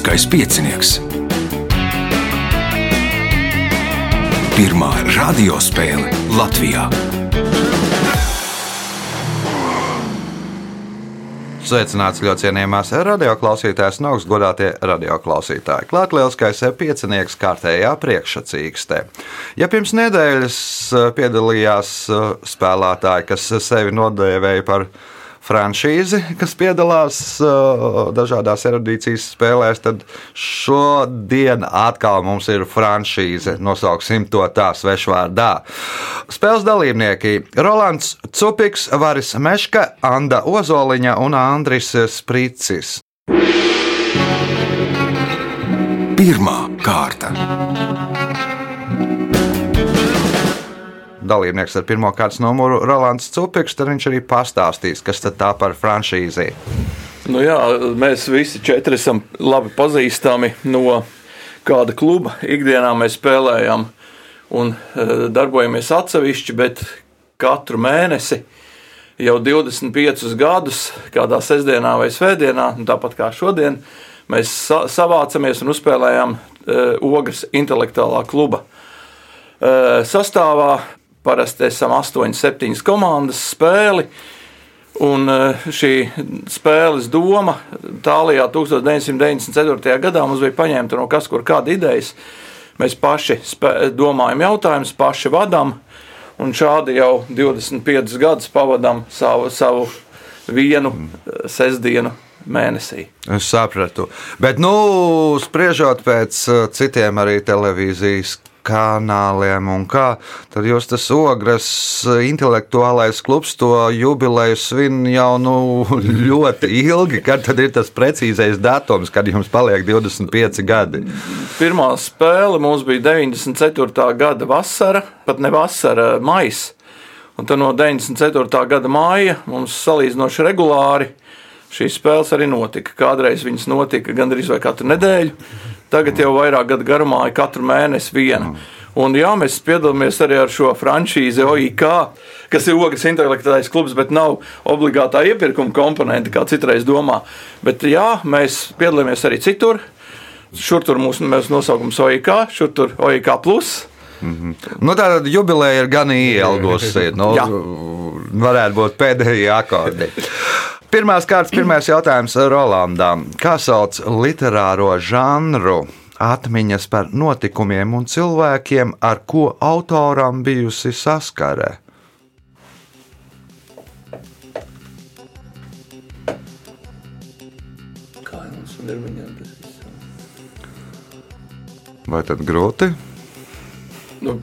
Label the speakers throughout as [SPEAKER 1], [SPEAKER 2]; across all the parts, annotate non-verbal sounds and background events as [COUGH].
[SPEAKER 1] Lieliskais piecinieks. Pirmā radiospēle Latvijā.
[SPEAKER 2] Sveicināts ļoti cienījamās radioklausītājas, no augstas godātie radioklausītāji. Klāt lielskais piecinieks kārtējā priekšsacīkstē. Ja pirms nedēļas eh, piedalījās eh, spēlētāji, kas sevi nodēvēja par franšīzi, kas piedalās uh, dažādās erudīcijas spēlēs, tad šodien atkal mums ir franšīze. Nosauksim to tā svešvārdā. Spēles dalībnieki - Rolands Cupiks, Varis Meška, Anda Ozoliņa un Andris Spricis.
[SPEAKER 1] Pirmā kārta.
[SPEAKER 2] Dalībnieks ar pirmā kārtas numuru Rolands Cupiks, tad viņš arī pastāstīs, kas tā par franšīzi.
[SPEAKER 3] Nu jā, mēs visi četri esam labi pazīstami no kāda kluba. Ikdienā mēs spēlējam un e, darbojamies atsevišķi, bet katru mēnesi jau 25 gadus, kādā sestdienā vai svētdienā, tāpat kā šodien, mēs savācamies un uzspēlējam e, Ogres intelektuālā kluba e, sastāvā Parasti esam 8, 7 komandas spēli. Un eh, šī spēles doma Tālijā 1994. gadā mums bija paņemta no kas kur kāda idejas. Mēs paši domājam jautājumus, paši vadām, un šādi jau 25 gadus pavadām savu, savu vienu eh, sestdienu mēnesī.
[SPEAKER 2] Es sapratu. Bet, nu, spriežot pēc eh, citiem arī televīzijas kanāliem un kā. Tad jūs tas ogres intelektuālais klubs to jubileju svin jau nu, [LAUGHS] ļoti ilgi. Kad tad ir tas precīzais datums, kad jums paliek 25 gadi?
[SPEAKER 3] Pirmā spēle mums bija 94. gada vasara, pat ne vasara, maija. Un tad no 94. gada māja mums salīdzinoši regulāri šīs spēles arī notika. Kādreiz viņas notika gandrīz vai katru nedēļu. Tagad jau vairāk gadu garumā ir katru mēnesi viena. Un jā, mēs piedalāmies arī ar šo franšīzi OIK, kas ir ogres intelektuālais klubs, bet nav obligātā iepirkuma komponente, kā citreiz domā. Bet jā, mēs piedalāmies arī citur. Šur tur mūsu, nosaukums OIK, šur tur OIK.
[SPEAKER 2] Mm -hmm. nu, tā tad jubileja ir gan [LAUGHS] ielgusi. Nu, varētu būt pēdējie akordi. Pirmās kārtas, pirmais jautājums Rolandam. Kā sauc literāro žanru? Atmiņas par notikumiem un cilvēkiem, ar ko autoram bijusi saskare. Vai tad grūti? Nu.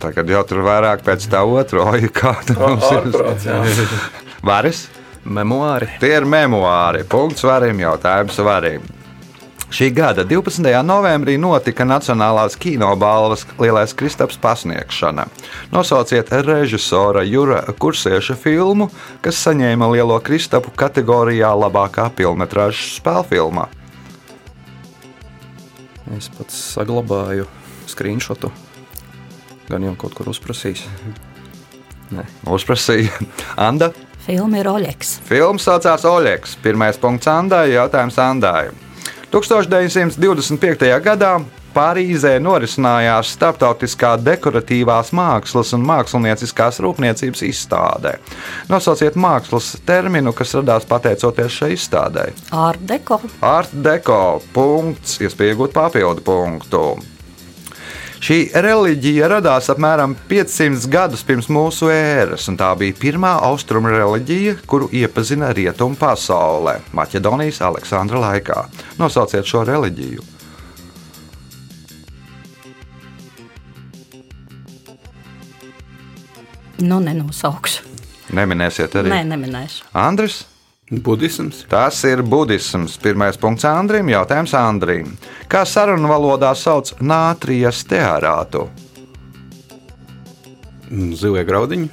[SPEAKER 2] Tagad jau tur vairāk pēc tā otrā, kāda mums ir. Varis?
[SPEAKER 4] Memoāri.
[SPEAKER 2] Tie ir memoāri. Punkts varim, jautājums varim. Šī gada 12. novembrī notika Nacionālās kinobalvas Lielais Kristaps pasniegšana. Nosauciet režisora Jura Kursieša filmu, kas saņēma Lielo Kristapu kategorijā labākā filmas spēlfilma.
[SPEAKER 4] Es pats saglabāju screenshotu. Gan jau kaut kur uzprasījis.
[SPEAKER 2] Uzprasīja Anna.
[SPEAKER 5] Filma ir Oļeks.
[SPEAKER 2] Filma saucās Oļeks. Pirmais punkts Andai, jautājums Andai. 1925. gadā Parīzē norisinājās starptautiskā dekoratīvās mākslas un mākslinieckās rūpniecības izstāde. Nosauciet mākslas terminu, kas radās pateicoties šai izstādē.
[SPEAKER 5] Art deko.
[SPEAKER 2] Art deko. Punkts, iespējot papildu punktu. Šī reliģija radās apmēram 500 gadus pirms mūsu ēras, un tā bija pirmā austrumu reliģija, kuru iepazina rietumu pasaulē, Maķedonijas Aleksandra laikā. Nosauciet šo reliģiju!
[SPEAKER 5] Nu, nenosaukšu.
[SPEAKER 2] Neminēsiet arī?
[SPEAKER 5] Nē, neminēšu.
[SPEAKER 2] Andris?
[SPEAKER 4] Budisms.
[SPEAKER 2] Tas ir budisms. Pirmais punkts Andrim. Jautājums Andrim. Kā sarunu valodā sauc nātrijas teārātu?
[SPEAKER 4] Mm, zilie graudiņi.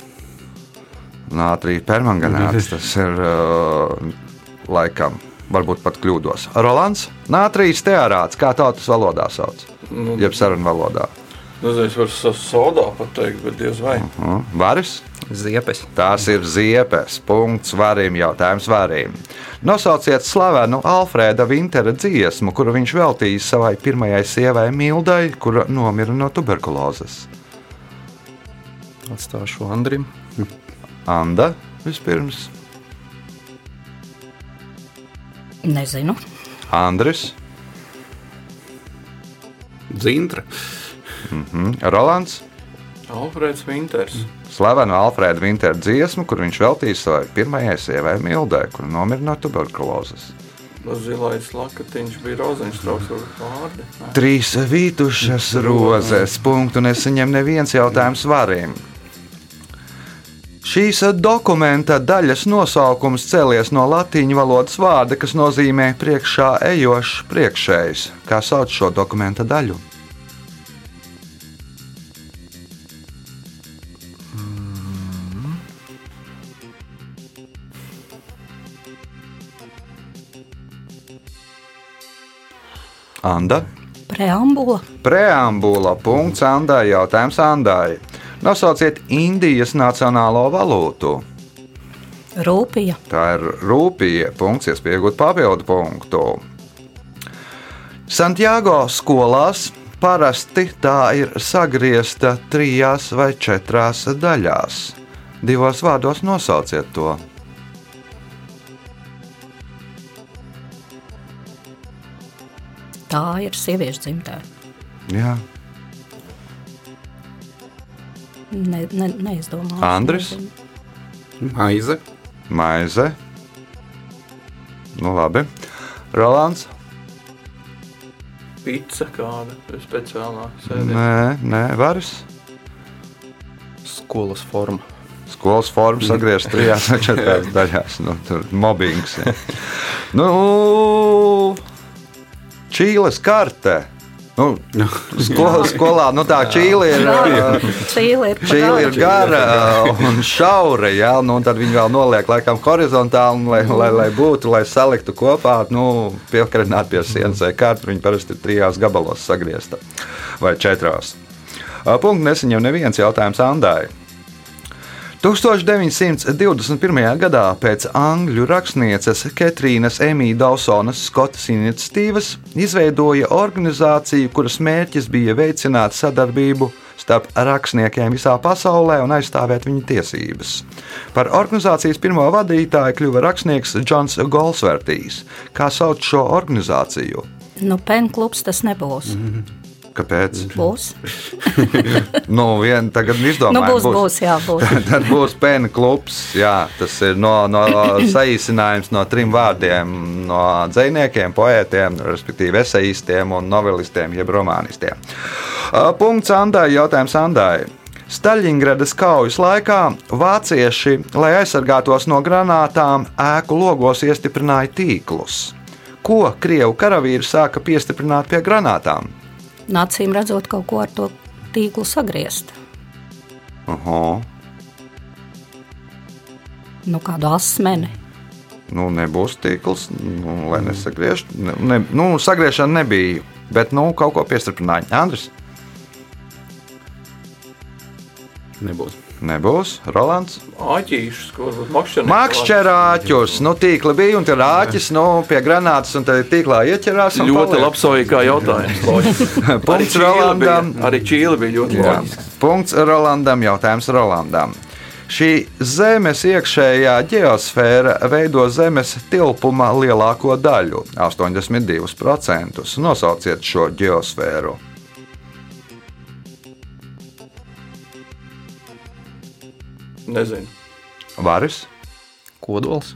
[SPEAKER 2] Nātrija permanganāts. [LAUGHS] Tas ir uh, laikam. Varbūt pat kļūdos. Rolands, nātrijas teārāts, kā tautas valodā sauc? Nu, Jeb sarunu valodā.
[SPEAKER 3] Nezinu, es varu sodā pateikt, bet diez vai.
[SPEAKER 2] Mm, Varis?
[SPEAKER 4] Ziepes.
[SPEAKER 2] Tās ir ziepes. Punkts varim, jautājums varim. Nosauciet slavenu Alfrēda Vintera dziesmu, kuru viņš veltījis savai pirmajai sievai Mildai, kura nomira no tuberkulozes.
[SPEAKER 4] Atstāšu Andrim.
[SPEAKER 2] Anda vispirms.
[SPEAKER 5] Nezinu.
[SPEAKER 2] Andris,
[SPEAKER 6] Zintra.
[SPEAKER 2] Mm, Rolands.
[SPEAKER 3] Alfrēds Vinters.
[SPEAKER 2] Slavenu Alfrēda Vintera dziesmu, kur viņš veltījis savai pirmajai sievai Mildai, kura nomira no tuberkulozes.
[SPEAKER 3] Zilais lakatiņš bija ar vārdu. Nē.
[SPEAKER 2] Trīs vītušas rozes. Punktu nesaņem neviens jautājums varim. Šīs dokumenta daļas nosaukums cēlies no latīņu valodas vārda, kas nozīmē priekšā ejošs priekšējs. Kā sauc šo dokumenta daļu? Anda.
[SPEAKER 5] Preambula.
[SPEAKER 2] Preambula. Punkts Andai. Jautājums Andai. Nosauciet Indijas nacionālo valūtu.
[SPEAKER 5] Rūpija.
[SPEAKER 2] Tā ir rūpīga. Punkts, iespējot papildu punktu. Santiago skolās parasti tā ir sagriezta trijās vai četrās daļās. Divos vārdos nosauciet to.
[SPEAKER 5] Tā ir sieviešu dzimtē.
[SPEAKER 2] Jā.
[SPEAKER 5] Ne, ne, neizdomāju.
[SPEAKER 2] Andris?
[SPEAKER 6] Maize.
[SPEAKER 2] Maize. Nu, labi. Rolands.
[SPEAKER 3] Pizza kāda speciālā sēde.
[SPEAKER 2] Nē, nē, varas.
[SPEAKER 4] Skolas forma.
[SPEAKER 2] Skolas forma sagriezt trijās vai četrās [LAUGHS] daļās. Nu, tur mobbings. Ja. Nu, Čīles karte. Nu, skolā, skolā nu tā čīle ir. ā,
[SPEAKER 5] Čīle ir,
[SPEAKER 2] Čīle ir gara un šaura, jā, nu, un tad viņi vēl noliek laikam horizontāli, lai, lai, lai būtu, lai saliktu kopā, nu, piekarināt pie sienas vai kārtu. Viņi parasti ir trijās gabalos sagriezta vai četrās. Ā, Punktu nesaņem neviens jautājums Andai. 1921. gadā pēc angļu rakstnieces Ketrīnas Emīļa Dausonas Skotas iniciatīvas izveidoja organizāciju, kuras mērķis bija veicināt sadarbību starp rakstniekiem visā pasaulē un aizstāvēt viņu tiesības. Par organizācijas pirmo vadītāju kļuva rakstnieks Džons Golsvertīs. Kā sauc šo organizāciju?
[SPEAKER 5] Nu, penklubs tas nebūs.
[SPEAKER 2] Kāpēc?
[SPEAKER 5] Būs. [LAUGHS]
[SPEAKER 2] Nu, vien, tagad
[SPEAKER 5] Nu,
[SPEAKER 2] izdomājam,
[SPEAKER 5] būs, būs, jā, būs. [LAUGHS]
[SPEAKER 2] Tad būs pēna klubs. Jā, tas ir no, no [LAUGHS] saīsinājums no trim vārdiem - no dziniekiem, poetiem, respektīvi esejistiem un novelistiem, jeb romānistiem. Punkts Andai, jautājums Andai. Staļingradas kaujas laikā vācieši, lai aizsargātos no granātām, ēku logos iestiprināja tīklus. Ko krievu karavīri sāka piestiprināt pie granātām?
[SPEAKER 5] Nācīm redzot kaut ko ar to tīklu sagriezt.
[SPEAKER 2] Aha.
[SPEAKER 5] Nu, kādu asmeni.
[SPEAKER 2] Nu, nebūs tīkls, nu, lai nesagriež. Ne, ne, nu, sagriešana nebija, bet nu, kaut ko piestiprināja. Andris
[SPEAKER 6] Nebūs.
[SPEAKER 2] nebūs. Rolands.
[SPEAKER 3] Āķīšus, ko varbūt makšķerē.
[SPEAKER 2] Makšķerāķus. Nu, tīkli bija un tur rāķis nu, pie granātas un tad tīklā ieķerās. un
[SPEAKER 3] Ļoti labsojīgi kā jautājums. [LAUGHS]
[SPEAKER 2] Punkts Rolandam.
[SPEAKER 3] Arī Čīle bija ļoti
[SPEAKER 2] Jā.
[SPEAKER 3] loģiska.
[SPEAKER 2] Punkts Rolandam. Jautājums Rolandam. Šī Zemes iekšējā geosfēra veido Zemes tilpuma lielāko daļu - 82%. Nosauciet šo geosfēru.
[SPEAKER 3] Nezinu.
[SPEAKER 2] Varis.
[SPEAKER 4] Kodols.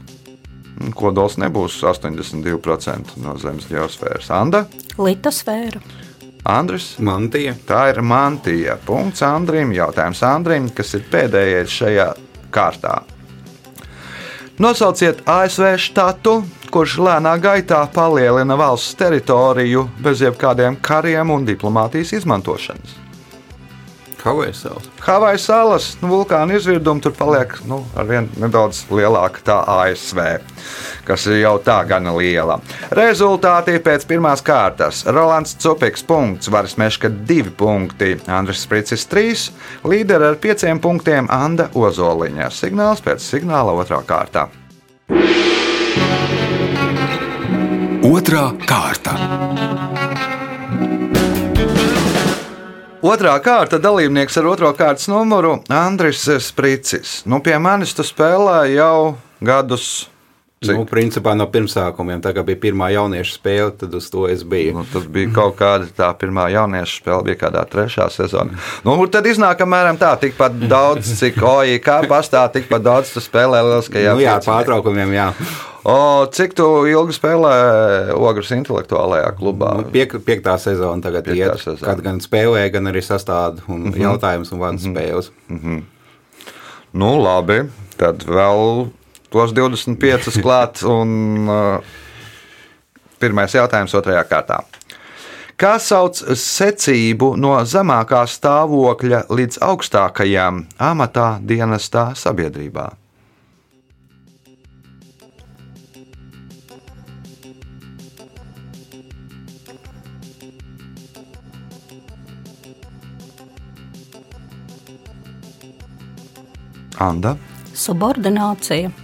[SPEAKER 2] Kodols nebūs 82% no Zemes geosfēras. Anda,
[SPEAKER 5] Litosfēra.
[SPEAKER 2] Andris,
[SPEAKER 6] Mantija.
[SPEAKER 2] tā ir mantija. Punkts Andrim. Jautājums Andrim, kas ir pēdējais šajā kārtā. Nosauciet ASV štatu, kurš lēnā gaitā palielina valsts teritoriju bez jebkādiem kariem un diplomātijas izmantošanas.
[SPEAKER 6] Havaju salas.
[SPEAKER 2] Havaju salas, nu, vulkāna izvirduma tur paliek nu, ar vien nedaudz lielāka tā ASV, kas ir jau tā gana liela. Rezultāti pēc pirmās kārtas. Rolands Cupiks, punkts, Varis Meška, 2 punkti, Andris Spricis, 3, līderi ar 5 punktiem Anda Ozoliņa. Signāls pēc signāla otrā kārtā.
[SPEAKER 1] Otra kārta.
[SPEAKER 2] Otrā kārta dalībnieks ar otro kārtas numuru Andris Spricis. Nu, pie manis tu spēlē jau gadus. Cik?
[SPEAKER 6] Nu, principā no pirmsākumiem, tā kā bija pirmā jauniešu spēle, tad uz to es biju.
[SPEAKER 2] Nu, tas bija kaut kāda tā pirmā jauniešu spēle, bija kādā trešā sezonā. Nu, tad iznāk apmēram tā, tikpat daudz, cik OIK pastāv, tikpat daudz tu spēlē lieliskajā
[SPEAKER 6] Nu, jā, pārtraukumiem, jā.
[SPEAKER 2] O, cik tu ilgi spēlē Ogres intelektuālajā klubā?
[SPEAKER 6] Nu, Piek, piektā sezona tagad
[SPEAKER 2] Piektā
[SPEAKER 6] ir.
[SPEAKER 2] sezona.
[SPEAKER 6] Kad gan spēlē, gan arī sastāda un mm -hmm. jautājums un vārdu mm -hmm. spēles.
[SPEAKER 2] Nu, labi, tad vēl tos 25 klāt. Un, uh, pirmais jautājums otrajā kārtā. Kā sauc secību no zemākā stāvokļa līdz augstākajām amatā dienestā sabiedrībā? Anda,
[SPEAKER 5] Subordinācija.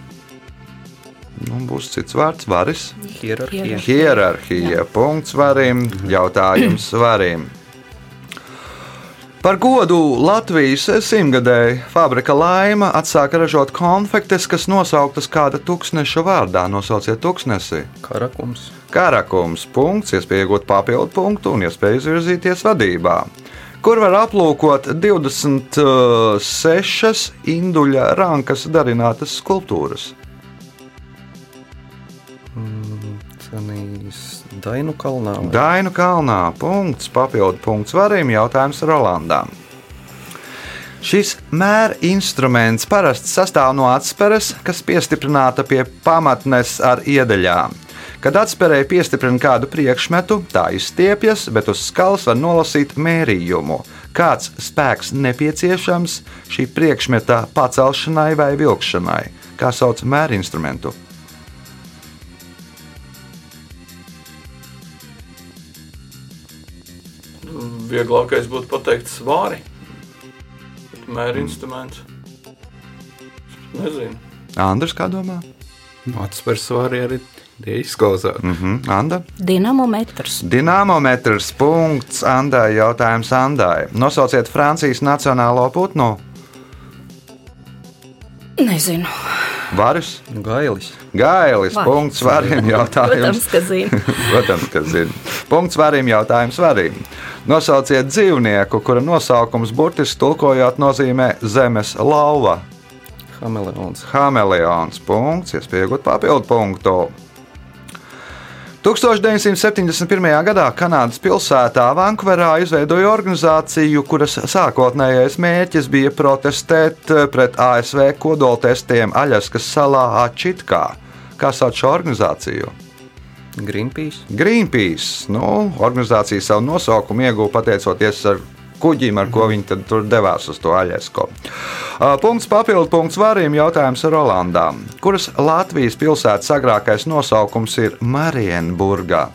[SPEAKER 2] Nu, būs cits vārds, varis.
[SPEAKER 4] Hierarhija.
[SPEAKER 2] Hierarhija. Punkts varim, jautājums varim. Par godu Latvijas simtgadēji fabrika Laima atsāka ražot konfektes, kas nosauktas kāda tūkstneša vārdā. Nosauciet tūkstnesi.
[SPEAKER 4] Karakums.
[SPEAKER 2] Karakums, punkts, iespēja iegūt papildu punktu un iespēja izvirzīties vadībā. Kur var aplūkot 26 induļa rankas darinātas skulptūras?
[SPEAKER 4] Cenīs Dainu kalnā. vai?
[SPEAKER 2] Dainu kalnā. Punkts, papildu punkts varim. Jautājums Rolandam. Šis mēra instruments parasti sastāv no atspēres, kas piestiprināta pie pamatnes ar iedaļām. Kad atspērēji piestiprina kādu priekšmetu, tā izstiepjas, bet uz skalas var nolasīt mērījumu. Kāds spēks nepieciešams šī priekšmeta pacelšanai vai vilkšanai? Kā sauc mēra instrumentu?
[SPEAKER 3] Vieglākais būtu pateikt svāri. Mēra instruments. Nezinu.
[SPEAKER 2] Andrs, kā domā?
[SPEAKER 6] Nu, Atspērs svarīgi arī izklausās. Mm.
[SPEAKER 2] Mhm, Anda?
[SPEAKER 5] Dinamometrs.
[SPEAKER 2] Dinamometrs, punkts, Andai, jautājums Andai. Nosauciet Francijas nacionālo putnu.
[SPEAKER 5] Nezinu.
[SPEAKER 2] Varis,
[SPEAKER 4] Gailis.
[SPEAKER 2] Gailis,
[SPEAKER 5] Vai.
[SPEAKER 2] punkts, varim
[SPEAKER 5] Protams,
[SPEAKER 2] jautājums.
[SPEAKER 5] ka zinu. [LAUGHS]
[SPEAKER 2] Protams, ka zinu. Punkts varim jautājums varim. Nosauciet dzīvnieku, kura nosaukums burtiski tulkojot nozīmē zemes lauva.
[SPEAKER 4] Hameleons.
[SPEAKER 2] Hameleons, punkts, iespējot papildu punktu. 1971. gadā Kanādas pilsētā Vankverā izveidoja organizāciju, kuras sākotnējais mērķis bija protestēt pret ASV kodoltestiem Aļaskas salā Ačitkā. Kā sauc šo organizāciju?
[SPEAKER 4] Greenpeace.
[SPEAKER 2] Greenpeace. Nu, organizācija savu nosaukumu ieguva pateicoties ar kuģim, ar ko viņi tad tur devās uz to Aļasku. Uh, Punkts papildu punkts varim jautājums Rolandām. Kuras Latvijas pilsētas agrākais nosaukums ir Marienburgā?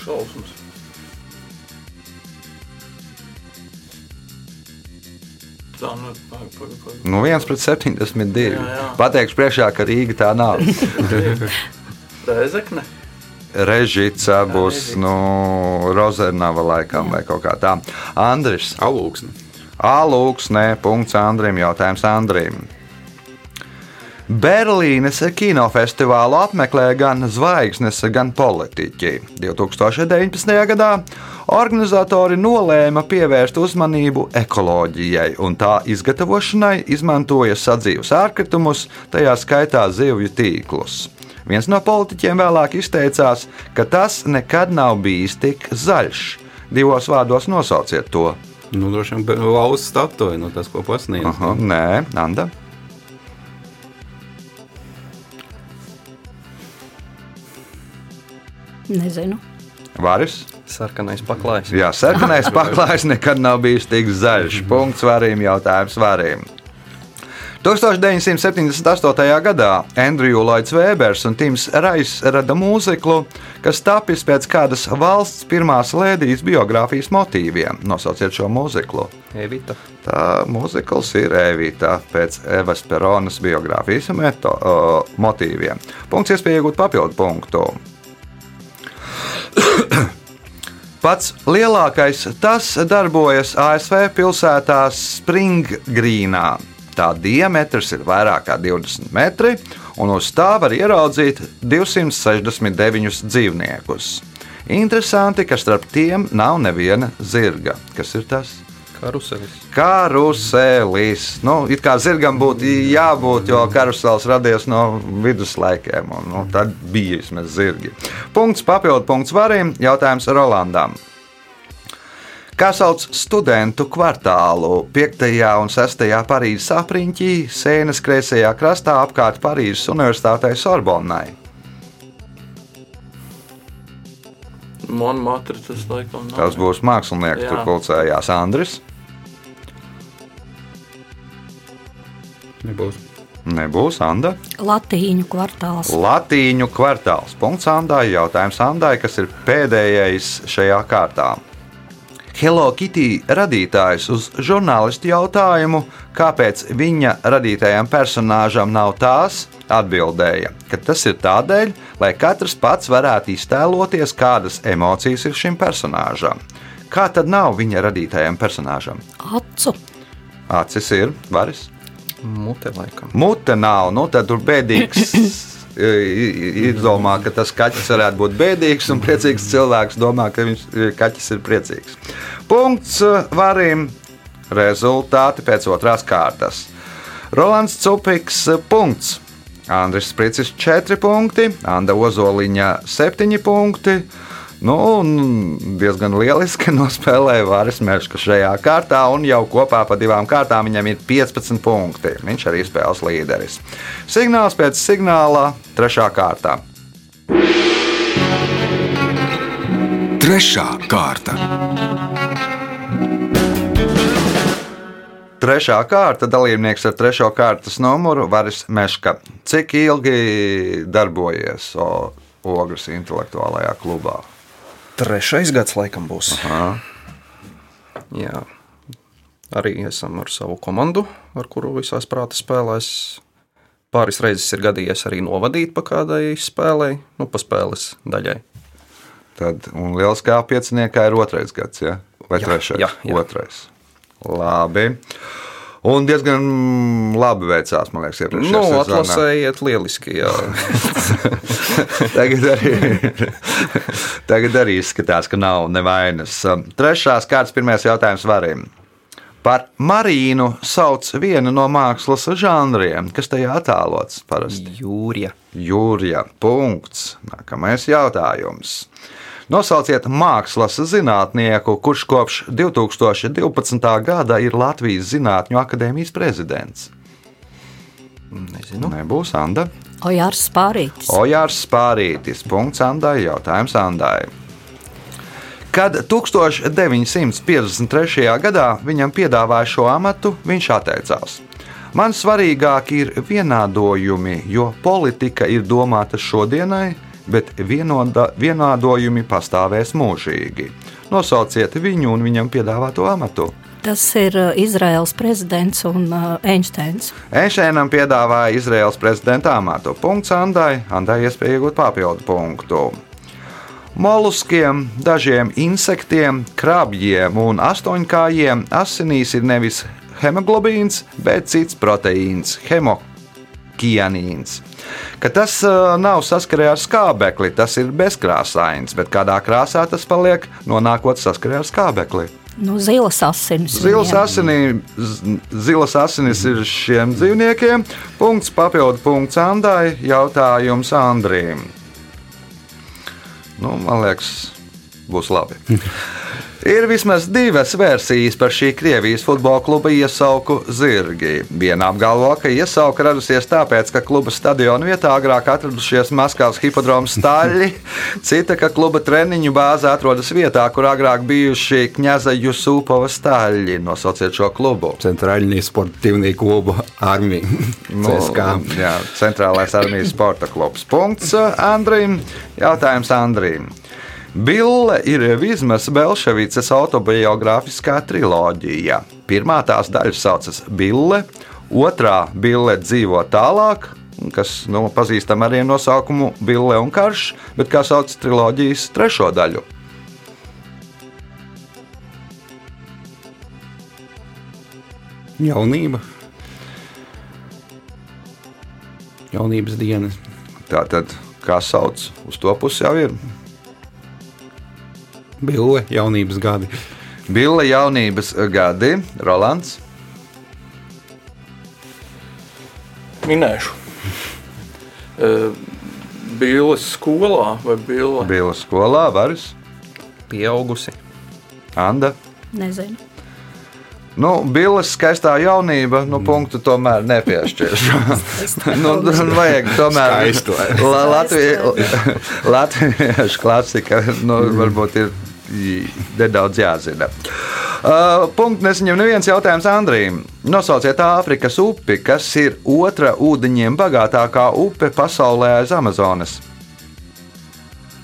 [SPEAKER 3] Šausmas. Tā, nu.
[SPEAKER 2] Nu, 1 pret 72.
[SPEAKER 3] Jā, jā.
[SPEAKER 2] Pateikšu priekšā, ka Rīga tā nav. [LAUGHS]
[SPEAKER 3] Rēzekne.
[SPEAKER 2] Režģīta būs nu, Rozernava laikam vai kaut kā tā. Andris.
[SPEAKER 6] Alūksne.
[SPEAKER 2] Alūks, nē, punkts Andrim, jautājums Andrim. Berlīnes kinofestivālu apmeklē gan zvaigznes, gan politiķi. 2019. gadā organizatori nolēma pievērst uzmanību ekoloģijai, un tā izgatavošanai izmantoja sadzīves ārkritumus, tajā skaitā zivju tīklus. Viens no politiķiem vēlāk izteicās, ka tas nekad nav bijis tik zaļš. Divos vārdos nosauciet to.
[SPEAKER 6] Nu, droši vien valsts statuja, nu, tas, ko pasniedz.
[SPEAKER 2] Aha, nē, Anda.
[SPEAKER 5] Nezinu.
[SPEAKER 2] Varis.
[SPEAKER 4] Sarkanais paklājs.
[SPEAKER 2] Jā, sarkanais paklājs nekad nav bijis tik zaļš. [LAUGHS] Punkts varim, jautājums varim. 1978. gadā Andrew Lloyds Vēbers un Tims Rais rada mūziklu, kas tapis pēc kādas valsts pirmās lēdijas biogrāfijas motīviem. Nosauciet šo mūziklu.
[SPEAKER 4] Evita.
[SPEAKER 2] Tā mūzikls ir Evita pēc Evas Peronas biogrāfijas meto, uh, motīviem. Punkts iespēja iegūt papildu punktu. [COUGHS] Pats lielākais tas darbojas ASV pilsētā Springgrīnā. Tā diametrs ir vairāk kā 20 metri, un uz tā var ieraudzīt 269 dzīvniekus. Interesanti, ka starp tiem nav neviena zirga. Kas ir tas?
[SPEAKER 4] Karuselis.
[SPEAKER 2] Karuselis. Nu, it kā zirgam būtu jābūt, jo karusels radies no viduslaikiem, un nu, tad bija vismaz zirgi. Punkts papildu punkts varim. Jautājums Rolandam. Kā sauc studentu kvartālu 5. un 6. Parīzes apriņķī, sēnes kreisajā krastā apkārt Parīzes Universitātei Sorbonnai?
[SPEAKER 3] Monmatra tas laikam nav.
[SPEAKER 2] Tas būs mākslinieks,
[SPEAKER 3] Jā.
[SPEAKER 2] tur pulcējās Andris.
[SPEAKER 6] Nebūs.
[SPEAKER 2] Nebūs Anda.
[SPEAKER 5] Latīņu kvartāls.
[SPEAKER 2] Latīņu kvartāls. Punkts Andai. Jautājums Andai, kas ir pēdējais šajā kārtā. Hello Kitty radītājs uz žurnālistu jautājumu, kāpēc viņa radītajam personāžam nav tās, atbildēja, ka tas ir tādēļ, lai katrs pats varētu iztēloties, kādas emocijas ir šim personāžam. Kā tad nav viņa radītajam personāžam?
[SPEAKER 5] Acu.
[SPEAKER 2] Acis ir varis.
[SPEAKER 4] Mute laikam.
[SPEAKER 2] Mute nav, nu tad tur bēdīgs. [LAUGHS] Izdomā, ka tas kaķis varētu būt bēdīgs, un priecīgs cilvēks domā, ka viņš kaķis ir priecīgs. Punkts eh, varim. Rezultāti pēc otrās kārtas. Rolands Cupiks, eh, punkts. Andris Spricis, 4 punkti, Anna Ozoliņa, 7 punkti. Nu, diezgan lieliski [LAUGHS] nospēlēja Vāris Meška šajā kārtā, un jau kopā pa divām kārtām viņam ir 15 punkti. Viņš arī spēles līderis. Signāls pēc signāla, trešā kārtā.
[SPEAKER 1] Trešā kārta.
[SPEAKER 2] Trešā kārta dalībnieks ar trešo kārtas numuru Varis Meška. Cik ilgi darbojies o, Ogres intelektuālajā klubā?
[SPEAKER 4] Trešais gads laikam būs.
[SPEAKER 2] Aha.
[SPEAKER 4] Jā. Arī esam ar savu komandu, ar kuru visās prāta spēlēs. Pāris reizes ir gadījies arī novadīt pa kādai spēlei, nu, pa spēles daļai.
[SPEAKER 2] Tad, un lieliskā pieciniekā ir otrais gads, ja? vai
[SPEAKER 4] Jā,
[SPEAKER 2] trešais?
[SPEAKER 4] jā, jā.
[SPEAKER 2] Otrais. Labi. Un diezgan labi veicās, man liekas, iepriekšējā
[SPEAKER 4] Nu,
[SPEAKER 2] sezonā.
[SPEAKER 4] atlasējiet lieliski, jā. [LAUGHS]
[SPEAKER 2] Tagad arī, tagad arī izskatās, ka nav nevainas. Trešās kārtas pirmais jautājums varim. Par marīnu sauc vienu no mākslas žanriem, kas tajā attēlots parasti.
[SPEAKER 4] Jūrija.
[SPEAKER 2] Jūrija. Punkts. Nākamais jautājums. Nosauciet mākslas zinātnieku, kurš kopš 2012. gada ir Latvijas Zinātņu akadēmijas prezidents.
[SPEAKER 4] Nezinu.
[SPEAKER 2] Nebūs Anda.
[SPEAKER 5] Ojārs Spārītis.
[SPEAKER 2] Ojārs Spārītis. Punkts Andai. Jautājums Andai. Kad 1953. gadā viņam piedāvāja šo amatu, viņš atteicās. Man svarīgāk ir vienādojumi, jo politika ir domāta šodienai, bet vienoda, vienādojumi pastāvēs mūžīgi. Nosauciet viņu un viņam piedāvāto amatu.
[SPEAKER 5] Tas ir uh, Izraels prezidents un uh, Einsteins.
[SPEAKER 2] Einšteinam piedāvāja Izraels prezidenta amatu. Punkts Andai. Andai iespēja iegūt papildu punktu. Moluskiem, dažiem insektiem, krabjiem un astoņkājiem asinīs ir nevis hemoglobīns, bet cits proteīns - hemokianīns. Ka tas uh, nav saskarē ar skābekli, tas ir bezkrāsains, bet kādā krāsā tas paliek, nonākot saskarē ar skābekli.
[SPEAKER 5] Nu, zilas asinis.
[SPEAKER 2] Zilas, asinī, zilas asinis ir šiem dzīvniekiem. Punkts papildu punkts Andai. Jautājums Andrīm. Nu, man liekas, būs labi. [LAUGHS] Ir vismaz divas versijas par šī Krievijas futbola kluba iesauku Zirgi. Viena apgalvo, ka iesauka radusies tāpēc, ka kluba stadiona vietā agrāk atradušies Maskavas hipodroma staļļi, [LAUGHS] cita, ka kluba treniņu bāze atrodas vietā, kur agrāk bijuši Kņaza Jusupova staļļi. Nosauciet šo klubu.
[SPEAKER 6] Centrālajā sportivnī kluba armija.
[SPEAKER 2] nu, jā, centrālais armijas sporta klubs. Punkts Andrim. Jautājums Andrim. Bille ir Vizmas Belševices autobiogrāfiskā triloģija. Pirmā tās daļa saucas Bille, otrā Bille dzīvo tālāk, kas nu, pazīstam arī ar nosaukumu Bille un Karš, bet kā sauc triloģijas trešo daļu?
[SPEAKER 6] Jaunība. Jaunības dienas.
[SPEAKER 2] Tā tad, kā sauc, uz to pusi jau ir.
[SPEAKER 6] Bille, jaunības gadi.
[SPEAKER 2] Bille jaunības gadi, Rolands.
[SPEAKER 3] Minēšu. [LAUGHS] Eh, Bīles skolā vai Bīlē?
[SPEAKER 2] Bille skolā, Varis,
[SPEAKER 4] Pieaugusi.
[SPEAKER 2] Anda.
[SPEAKER 5] Nezinu.
[SPEAKER 2] Nu, Billes skaistā jaunība, nu, punktu tomēr nepiešķiršu. [LAUGHS] nu, nu, vajag tomēr
[SPEAKER 6] Skaisto.
[SPEAKER 2] La, Latvie, [LAUGHS] latviešu klasika, nu, varbūt ir nedaudz jāzina. Uh, punkts nesaņem neviens jautājums Andrijam. Nosauciet Āfrikas upi, kas ir otra ūdeņiem bagātākā upe pasaulē aiz Amazonas.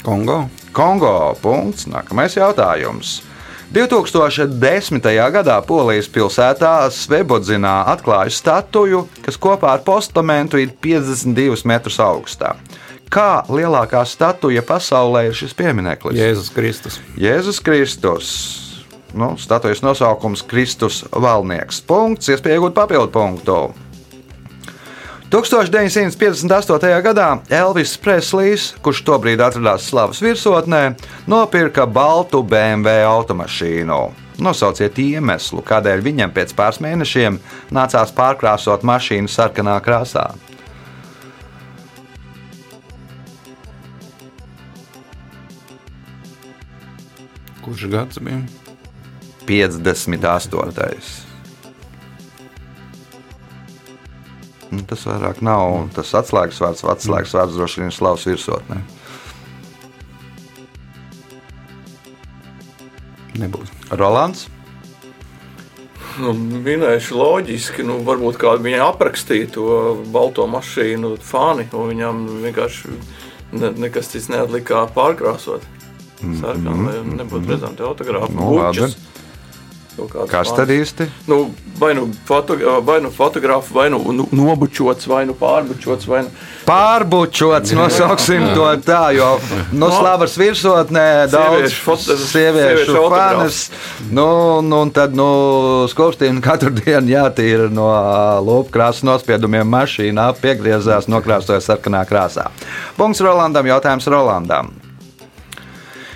[SPEAKER 6] Kongo.
[SPEAKER 2] Kongo. Punkts. Nākamais jautājums. 2010. gadā Polijas pilsētā Svebodzinā atklāja statuju, kas kopā ar postamentu ir 52 metrus augstā. Kā lielākā statuja pasaulē ir šis piemineklis?
[SPEAKER 6] Jēzus Kristus.
[SPEAKER 2] Jēzus Kristus. Nu, statujas nosaukums Kristus Valnieks. Punkts, iespēja iegūt papildu punktu. 1958. gadā Elvis Preslijs, kurš tobrīd atradās slavas virsotnē, nopirka baltu BMW automašīnu. Nosauciet iemeslu, kādēļ viņam pēc pāris mēnešiem nācās pārkrāsot mašīnu sarkanā krāsā.
[SPEAKER 6] Kurš gads bija?
[SPEAKER 2] 58. Nu, tas vairāk nav tas atslēgas vārds. Atslēgas vārds droši vien ir slavs virsotnē.
[SPEAKER 6] Nebūs.
[SPEAKER 2] Rolands.
[SPEAKER 3] Nu, minēšu loģiski, nu, varbūt kādu viņa aprakstīja to balto mašīnu fani, un viņam vienkārši ne, nekas cits neatlika kā pārkrāsot. Sarkanā, lai nebūtu redzami te autogrāfi.
[SPEAKER 2] Nu,
[SPEAKER 3] bučas. Kāds
[SPEAKER 2] Kas tad īsti?
[SPEAKER 3] Nu, vai nu, foto, vai nu fotogrāfs, vai nu, nu nobučots, vai nu pārbučots, vai nu
[SPEAKER 2] Pārbučots, nosauksim to tā, jo no [LAUGHS] slavas virsotnē daudz
[SPEAKER 3] Sieviešu
[SPEAKER 2] sieviešu fanas. Nu, nu, un tad nu, skursteini katru [LAUGHS] dienu jātīra no lūpkrāsas nospiedumiem mašīnā, piegriezās, nokrāsoja sarkanā krāsā. Punkts Rolandam, jautājums Rolandam.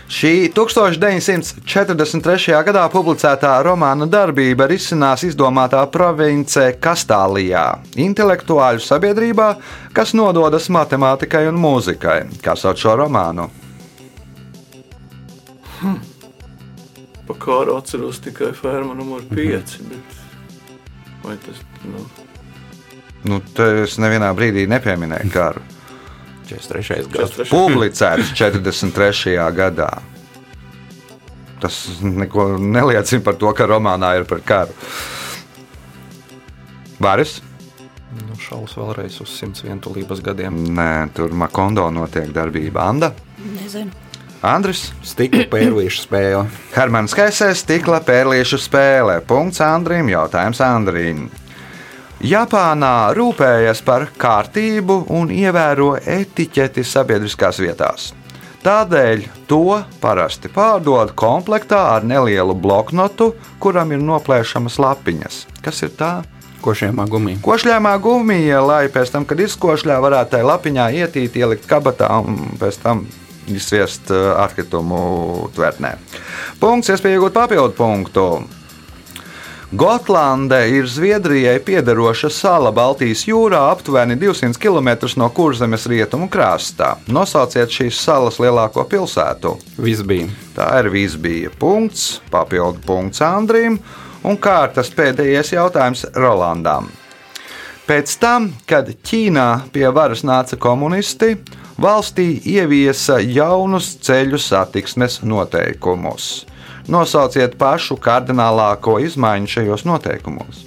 [SPEAKER 2] Šī 1943. gadā publicētā romāna darbība risinās izdomātā province Kastālijā, intelektuāļu sabiedrībā, kas nododas matemātikai un mūzikai. Kā sauc šo romānu?
[SPEAKER 3] pa kāru atceros tikai ferma numur 5. Bet... Vai tas, nu,
[SPEAKER 2] Nu, es nevienā brīdī nepieminēju karu.
[SPEAKER 6] 43. gads.
[SPEAKER 3] 43.
[SPEAKER 2] Publicēts 43. gadā. Tas neko neliecina par to, ka romānā ir par karu. Varis?
[SPEAKER 4] Nu, šaus vēlreiz uz 101 tulības gadiem.
[SPEAKER 2] Nē, tur Makondo notiek darbība. Anda?
[SPEAKER 5] Nezinu.
[SPEAKER 2] Andris?
[SPEAKER 6] Stikla pērlīšu spēle.
[SPEAKER 2] Hermans Kaisers, stikla pērliešu spēle. Punkts Andrim, jautājums Andrim. Japānā rūpējas par kārtību un ievēro etiķeti sabiedriskās vietās. Tādēļ to parasti pārdod komplektā ar nelielu bloknotu, kuram ir noplēšamas lapiņas. Kas ir tā?
[SPEAKER 6] Košiem gumijiem.
[SPEAKER 2] Košļāmā gumija, lai pēc tam, kad izkošļā, varētu tajā lapiņā ietīt, ielikt kabatā un pēc tam izsviest uh, atkritumu tvertnē. Punkts, iespēja iegūt papildu punktu. Gotlande ir Zviedrijai piederoša sala Baltijas jūrā, aptuveni 200 km no kurzemes rietumu krastā. Nosauciet šīs salas lielāko pilsētu.
[SPEAKER 6] Viss bija.
[SPEAKER 2] Tā ir visbija punkts, papildu punkts Andrim un kārtas pēdējais jautājums Rolandam. Pēc tam, kad Ķīnā pie varas nāca komunisti, valstī ieviesa jaunus ceļu satiksmes noteikumus. Nosauciet pašu kardinālāko izmaiņu šajos noteikumos.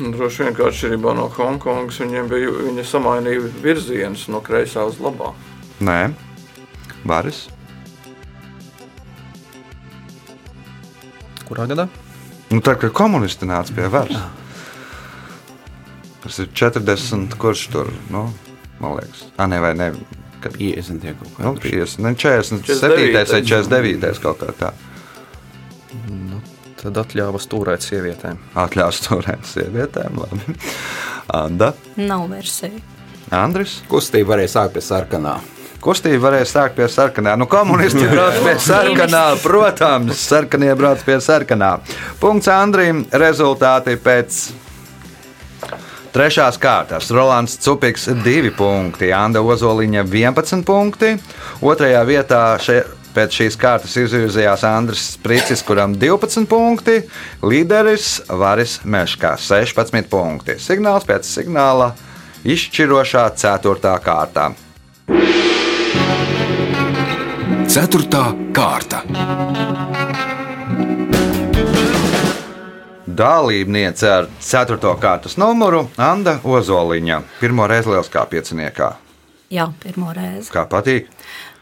[SPEAKER 3] Droši vien, ka atšķirībā no Hongkongas viņiem bija viņa samainīja virzienus no kreisā uz labā.
[SPEAKER 2] Nē, Baris.
[SPEAKER 4] Kurā gadā?
[SPEAKER 2] Nu, tad, kad komunisti nāca pie varas, tas ir 40, kurš tur, nu, man liekas, ah, ne, vai ne, kad
[SPEAKER 6] 50 tie kaut
[SPEAKER 2] Nu,
[SPEAKER 6] kā.
[SPEAKER 2] 50, ne, 47. vai 49. kaut kā tā.
[SPEAKER 4] Tad atļāva stūrēt sievietēm.
[SPEAKER 2] Atļaus turēt sievietēm. Labi. Anda,
[SPEAKER 5] Nav versija.
[SPEAKER 2] Andris.
[SPEAKER 6] Kustība varēja sākt pie sarkanā.
[SPEAKER 2] Kustība varēja sākt pie sarkanā. Nu, komunisti [LAUGHS] brauc pie sarkanā, protams, sarkanie brauc pie sarkanā. Punkts Andrim. Rezultāti pēc trešās kārtas. Rolands Cupiks 2 punkti, Anna Ozoliņa 11 punkti. Otrajā vietā še, pēc šīs kārtas izvirzījās Andris Spricis, kuram 12 punkti. Līderis Varis Meškā 16 punkti. Signāls pēc signāla izšķirošā 4. kārtā.
[SPEAKER 1] Ceturtā kārta.
[SPEAKER 2] Dalībniece ar 4. kārtas numuru Anna Ozoliņa. Pirmo reizi lieliskā pieciniekā.
[SPEAKER 5] Jā, pirmo reizi.
[SPEAKER 2] Kā patīk?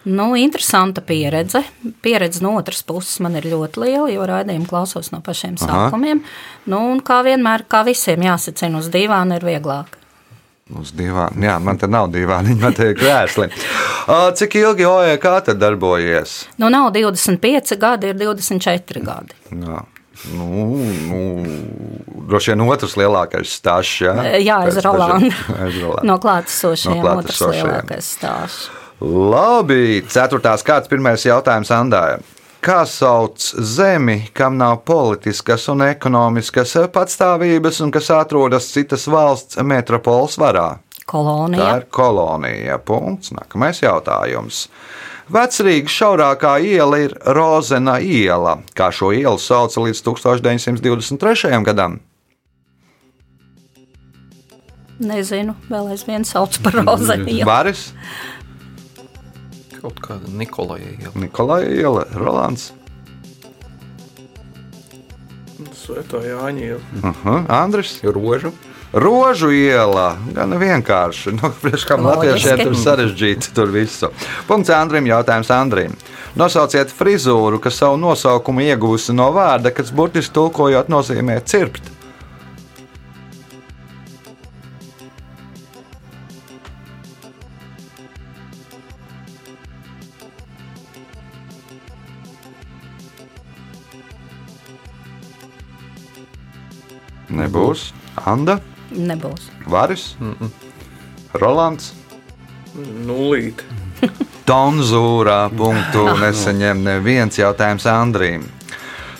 [SPEAKER 5] Nu, interesanta pieredze. Pieredze no otras puses man ir ļoti liela, jo raidījumu klausos no pašiem
[SPEAKER 2] Aha.
[SPEAKER 5] sākumiem. Nu, un kā vienmēr, kā visiem jāsacina uz divām, ir vieglāk.
[SPEAKER 2] Uz divām. Jā, man te nav divām, man te ir krēsli. [LAUGHS] Cik ilgi OEK darbojies?
[SPEAKER 5] Nu, nav 25 gadi, ir 24 gadi.
[SPEAKER 2] Jā. Nu, nu, droši vien otrs lielākais stāsts. Jā,
[SPEAKER 5] Jā, aiz Rolanda. No klātesošajiem,
[SPEAKER 2] No
[SPEAKER 5] otrs lielākais stāsts.
[SPEAKER 2] Labi, ceturtās kārtas pirmais jautājums Andājai. Kā sauc zemi, kam nav politiskas un ekonomiskas patstāvības un kas atrodas citas valsts metropoles varā? Tā
[SPEAKER 5] Kolonija.
[SPEAKER 2] ir kolonija. Punkts. Nākamais jautājums. Vecrīgas šaurākā iela ir Rozena iela. Kā šo ielu sauca līdz 1923. gadam?
[SPEAKER 5] Nezinu, vēl aizvien sauc par rozeniju. [LAUGHS]
[SPEAKER 2] Baris,
[SPEAKER 4] Kaut kāda Nikolaja iela.
[SPEAKER 2] Nikolai iela, Rolands,
[SPEAKER 3] Svētā Jāņa iela.
[SPEAKER 2] uh -huh. Andris.
[SPEAKER 6] Rožu.
[SPEAKER 2] Rožu iela, gan vienkārši. Nu, Priekš kam latviešiem tur sarežģīti tur visu. Punkts Andrim, jautājums Andrim. Nosauciet frizūru, kas savu nosaukumu iegūsi no vārda, kas burtiski tulkojot nozīmē cirpt. Nebūs. Anda,
[SPEAKER 5] Nebūs.
[SPEAKER 2] Varis, mm -mm. Rolands.
[SPEAKER 3] Nulīt.
[SPEAKER 2] Tonzūrā punktu [LAUGHS] nesaņem neviens jautājums Andrīm.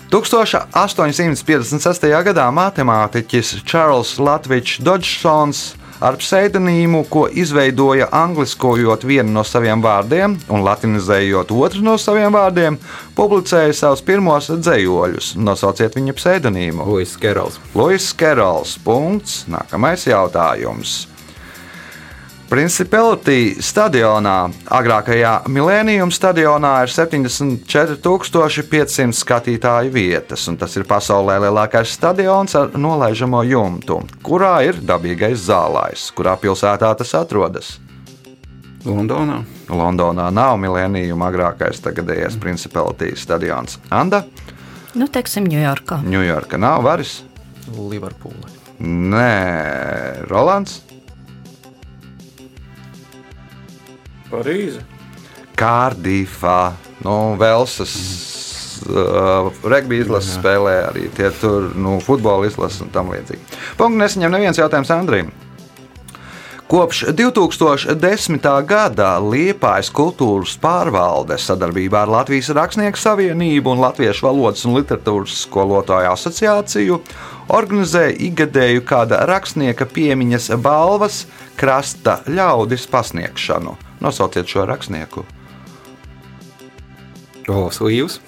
[SPEAKER 2] 1856. gadā matemātiķis Čārls Latvijas Dodžsons ar pseidonīmu, ko izveidoja angliskojot vienu no saviem vārdiem un latinizējot otru no saviem vārdiem, publicēja savus pirmos dzējoļus. Nosauciet viņa pseidonīmu.
[SPEAKER 6] Luis Kerols.
[SPEAKER 2] Lois Kerols. Punkts. Nākamais jautājums. Principality stadionā, agrākajā Millennium stadionā, ir 74,500 skatītāju vietas, un tas ir pasaulē lielākais stadions ar nolaižamo jumtu, kurā ir dabīgais zālājs, kurā pilsētā tas atrodas.
[SPEAKER 6] Londonā.
[SPEAKER 2] Londonā nav Millennium agrākais tagadējais Principality stadions. Anda,
[SPEAKER 5] Nu, teiksim, Ņujorkā.
[SPEAKER 2] Ņujorka nav varis?
[SPEAKER 4] Liverpūlē.
[SPEAKER 2] Nē, Rolands.
[SPEAKER 3] Parīze.
[SPEAKER 2] Kārdīfā, nu, Velsas. Uh, Regbija izlases spēlē arī tie tur, nu, futbola izlases un tam līdzīgi. Punkts nesaņem neviens jautājums Andrim. Kopš 2010. gada Liepājas kultūras pārvalde sadarbībā ar Latvijas Rakstnieku savienību un Latviešu valodas un literatūras skolotāju asociāciju organizē ikgadēju kāda rakstnieka piemiņas balvas krasta ļaudis pasniegšanu. Nosauciet šo rakstnieku.
[SPEAKER 6] Olas Līvs.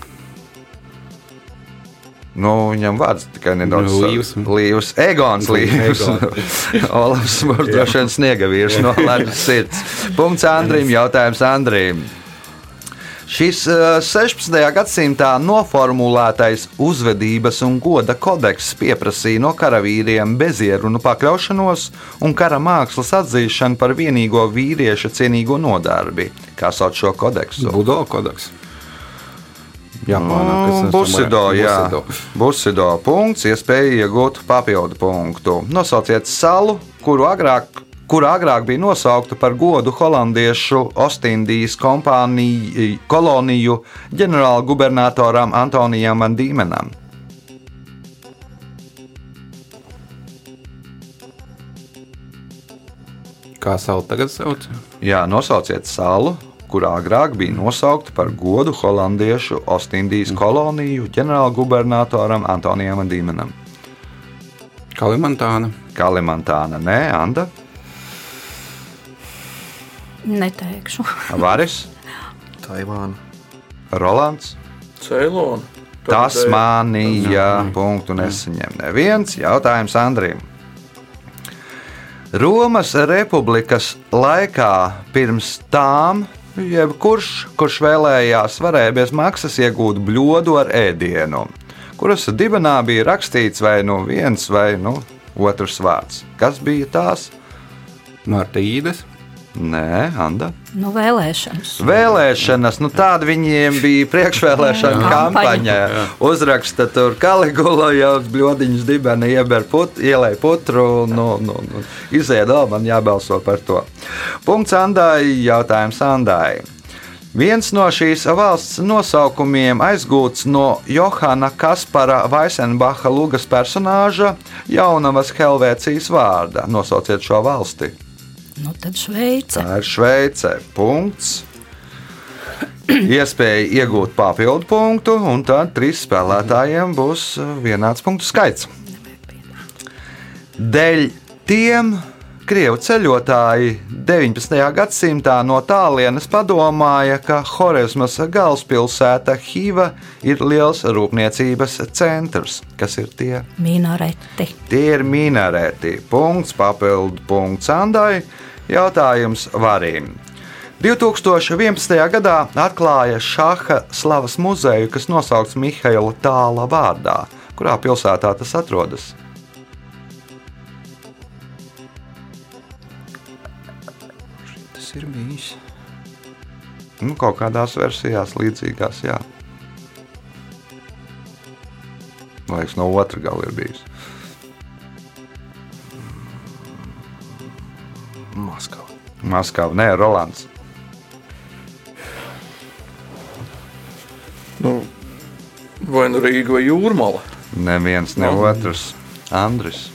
[SPEAKER 2] Nu, viņam vārds tikai nedaudz
[SPEAKER 6] Nu, Līvs.
[SPEAKER 2] Līvs. Egons Līvs. [LAUGHS] Olafs [LAUGHS] vien sniega vīrs no Latvijas sirds. Punkts Andrim, jautājums Andrim. Šis eh, 16. gadsimtā noformulētais uzvedības un goda kodeks pieprasīja no karavīriem bezierunu pakļaušanos un kara mākslas atzīšanu par vienīgo vīrieša cienīgo nodarbi. Kā sauc šo kodeksu?
[SPEAKER 6] Budo kodeks. Japānā, kas ir
[SPEAKER 2] Busido, jā.
[SPEAKER 6] Busido
[SPEAKER 2] punkts, iespēja iegūt papildu punktu. Nosauciet salu, kuru agrāk, kura agrāk bija nosaukta par godu holandiešu Ostindijas kompāniju, koloniju ģenerālgubernatoram Antonijam Van Dīmenam.
[SPEAKER 6] Kā savu tagad sauc?
[SPEAKER 2] Jā, nosauciet salu, kurā agrāk bija nosaukta par godu holandiešu Ostindijas koloniju ģenerālgubernatoram Antonijam Dīmenam.
[SPEAKER 6] Kalimantāna.
[SPEAKER 2] Kalimantāna, nē, Anda,
[SPEAKER 5] Neteikšu. [LAUGHS]
[SPEAKER 2] Varis,
[SPEAKER 4] Taivāna.
[SPEAKER 2] Rolands.
[SPEAKER 3] Ceilona.
[SPEAKER 2] Tasmānija. Punktu nesaņem neviens. Jautājums Andrim. Romas republikas laikā pirms tām, jebkurš, kurš vēlējās, varēja bez maksas iegūt bļodu ar ēdienu, kuras dibenā bija rakstīts vai nu viens vai nu otrs vārds. Kas bija tās?
[SPEAKER 6] Martīdes.
[SPEAKER 2] Nē, Anda.
[SPEAKER 5] Nu, vēlēšanas.
[SPEAKER 2] Vēlēšanas, nu tāda viņiem bija priekšvēlēšana
[SPEAKER 5] Jā.
[SPEAKER 2] kampaņa. Uzraksta tur Kaligula jau dibena ieber put, ielēja putru, nu, nu, nu, iziet vēl, man jābalso par to. Punkts Andai, jautājums Andai. Viens no šīs valsts nosaukumiem aizgūts no Johana Kaspara Vaisenbacha lugas personāža Jaunavas Helvēcijas vārda. Nosauciet šo valsti.
[SPEAKER 5] Nu, tad Šveice.
[SPEAKER 2] Tā ir Šveice. Punkts. Iespēja iegūt papildu punktu, un tad trīs spēlētājiem būs vienāds punktu skaits. Dēļ tiem krievu ceļotāji 19. gadsimtā no tālienes padomāja, ka Horizmas galvaspilsēta Hiva ir liels rūpniecības centrs. Kas ir tie?
[SPEAKER 5] Minareti.
[SPEAKER 2] Tie ir minareti. Punkts, papildu punkts Andai. Jautājums Varim. 2011. gadā atklāja Šaha slavas muzeju, kas nosaukts Mihaila Tāla vārdā. Kurā pilsētā tas atrodas?
[SPEAKER 4] Tas ir bijis.
[SPEAKER 2] Nu, kaut kādās versijās līdzīgās, jā. Liekas, no otras gala ir bijis.
[SPEAKER 4] Maskava.
[SPEAKER 2] Maskava, nē, Rolands.
[SPEAKER 3] Nu, vai nu Rīga vai Jūrmala?
[SPEAKER 2] Neviens, ne
[SPEAKER 3] No.
[SPEAKER 2] otrs. Andris.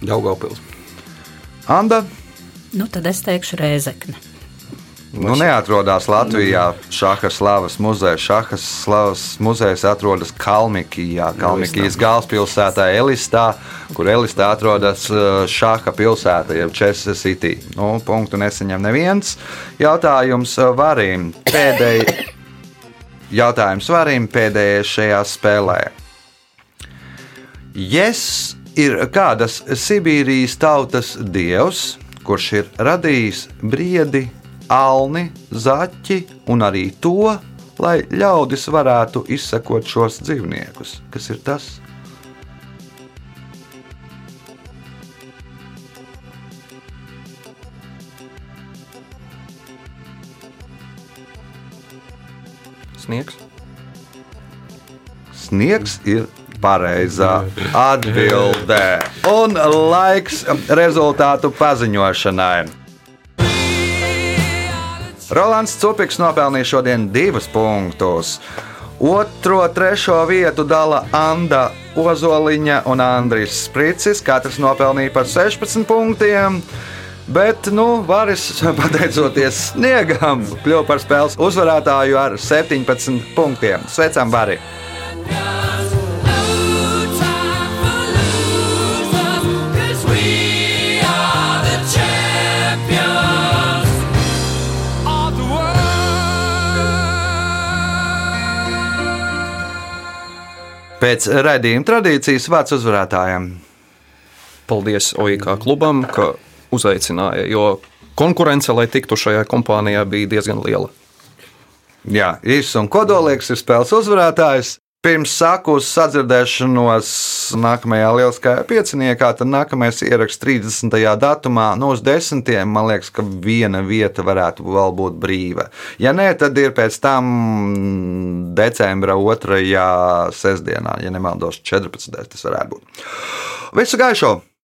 [SPEAKER 6] Daugaupils.
[SPEAKER 2] Anda.
[SPEAKER 5] Nu, tad es teikšu Rēzekne.
[SPEAKER 2] Nu, neatrodas Latvijā šāda slavas muzeja. Šādas slavas muzejs atrodas Kalmikijā, Kalmikijas galvaspilsētā Elistā, kur Elistā atrodas šāda pilsēta, jeb Chester City. Nu, punktu nesaņem neviens. Jautājums varim pēdējais. [COUGHS] Jautājums varim pēdējais šajā spēlē. Jēs ir kādas Sibīrijas tautas dievs, kurš ir radījis briedi, alni, zaķi un arī to, lai ļaudis varētu izsekot šos dzīvniekus. Kas ir tas?
[SPEAKER 4] Sniegs.
[SPEAKER 2] Sniegs ir pareizā [LAUGHS] atbildē. Un laiks rezultātu paziņošanai. Rolands Cupiks nopelnīja šodien divus punktus. Otro, trešo vietu dala Anna Ozoliņa un Andris Spricis. Katrs nopelnīja par 16 punktiem. Bet, nu, Vāris, [LAUGHS] pateicoties sniegam, kļuva par spēles uzvarētāju ar 17 punktiem. Sveicam, Vāri! Pēc raidījuma tradīcijas vārds uzvarētājiem.
[SPEAKER 4] Paldies OIK klubam, ka uzaicināja, jo konkurence, lai tiktu šajā kompānijā, bija diezgan liela.
[SPEAKER 2] Jā, īsts un kodolīgs ir spēles uzvarētājs. Pirms sāku sadzirdēšanos nākamajā lieliskajā pieciniekā, tad nākamais ieraksts 30. datumā, no uz desmitiem, man liekas, ka viena vieta varētu vēl būt brīva. Ja nē, tad ir pēc tam decembra otrajā sestdienā, ja nemaldos, 14. tas varētu būt. Visu gaišu!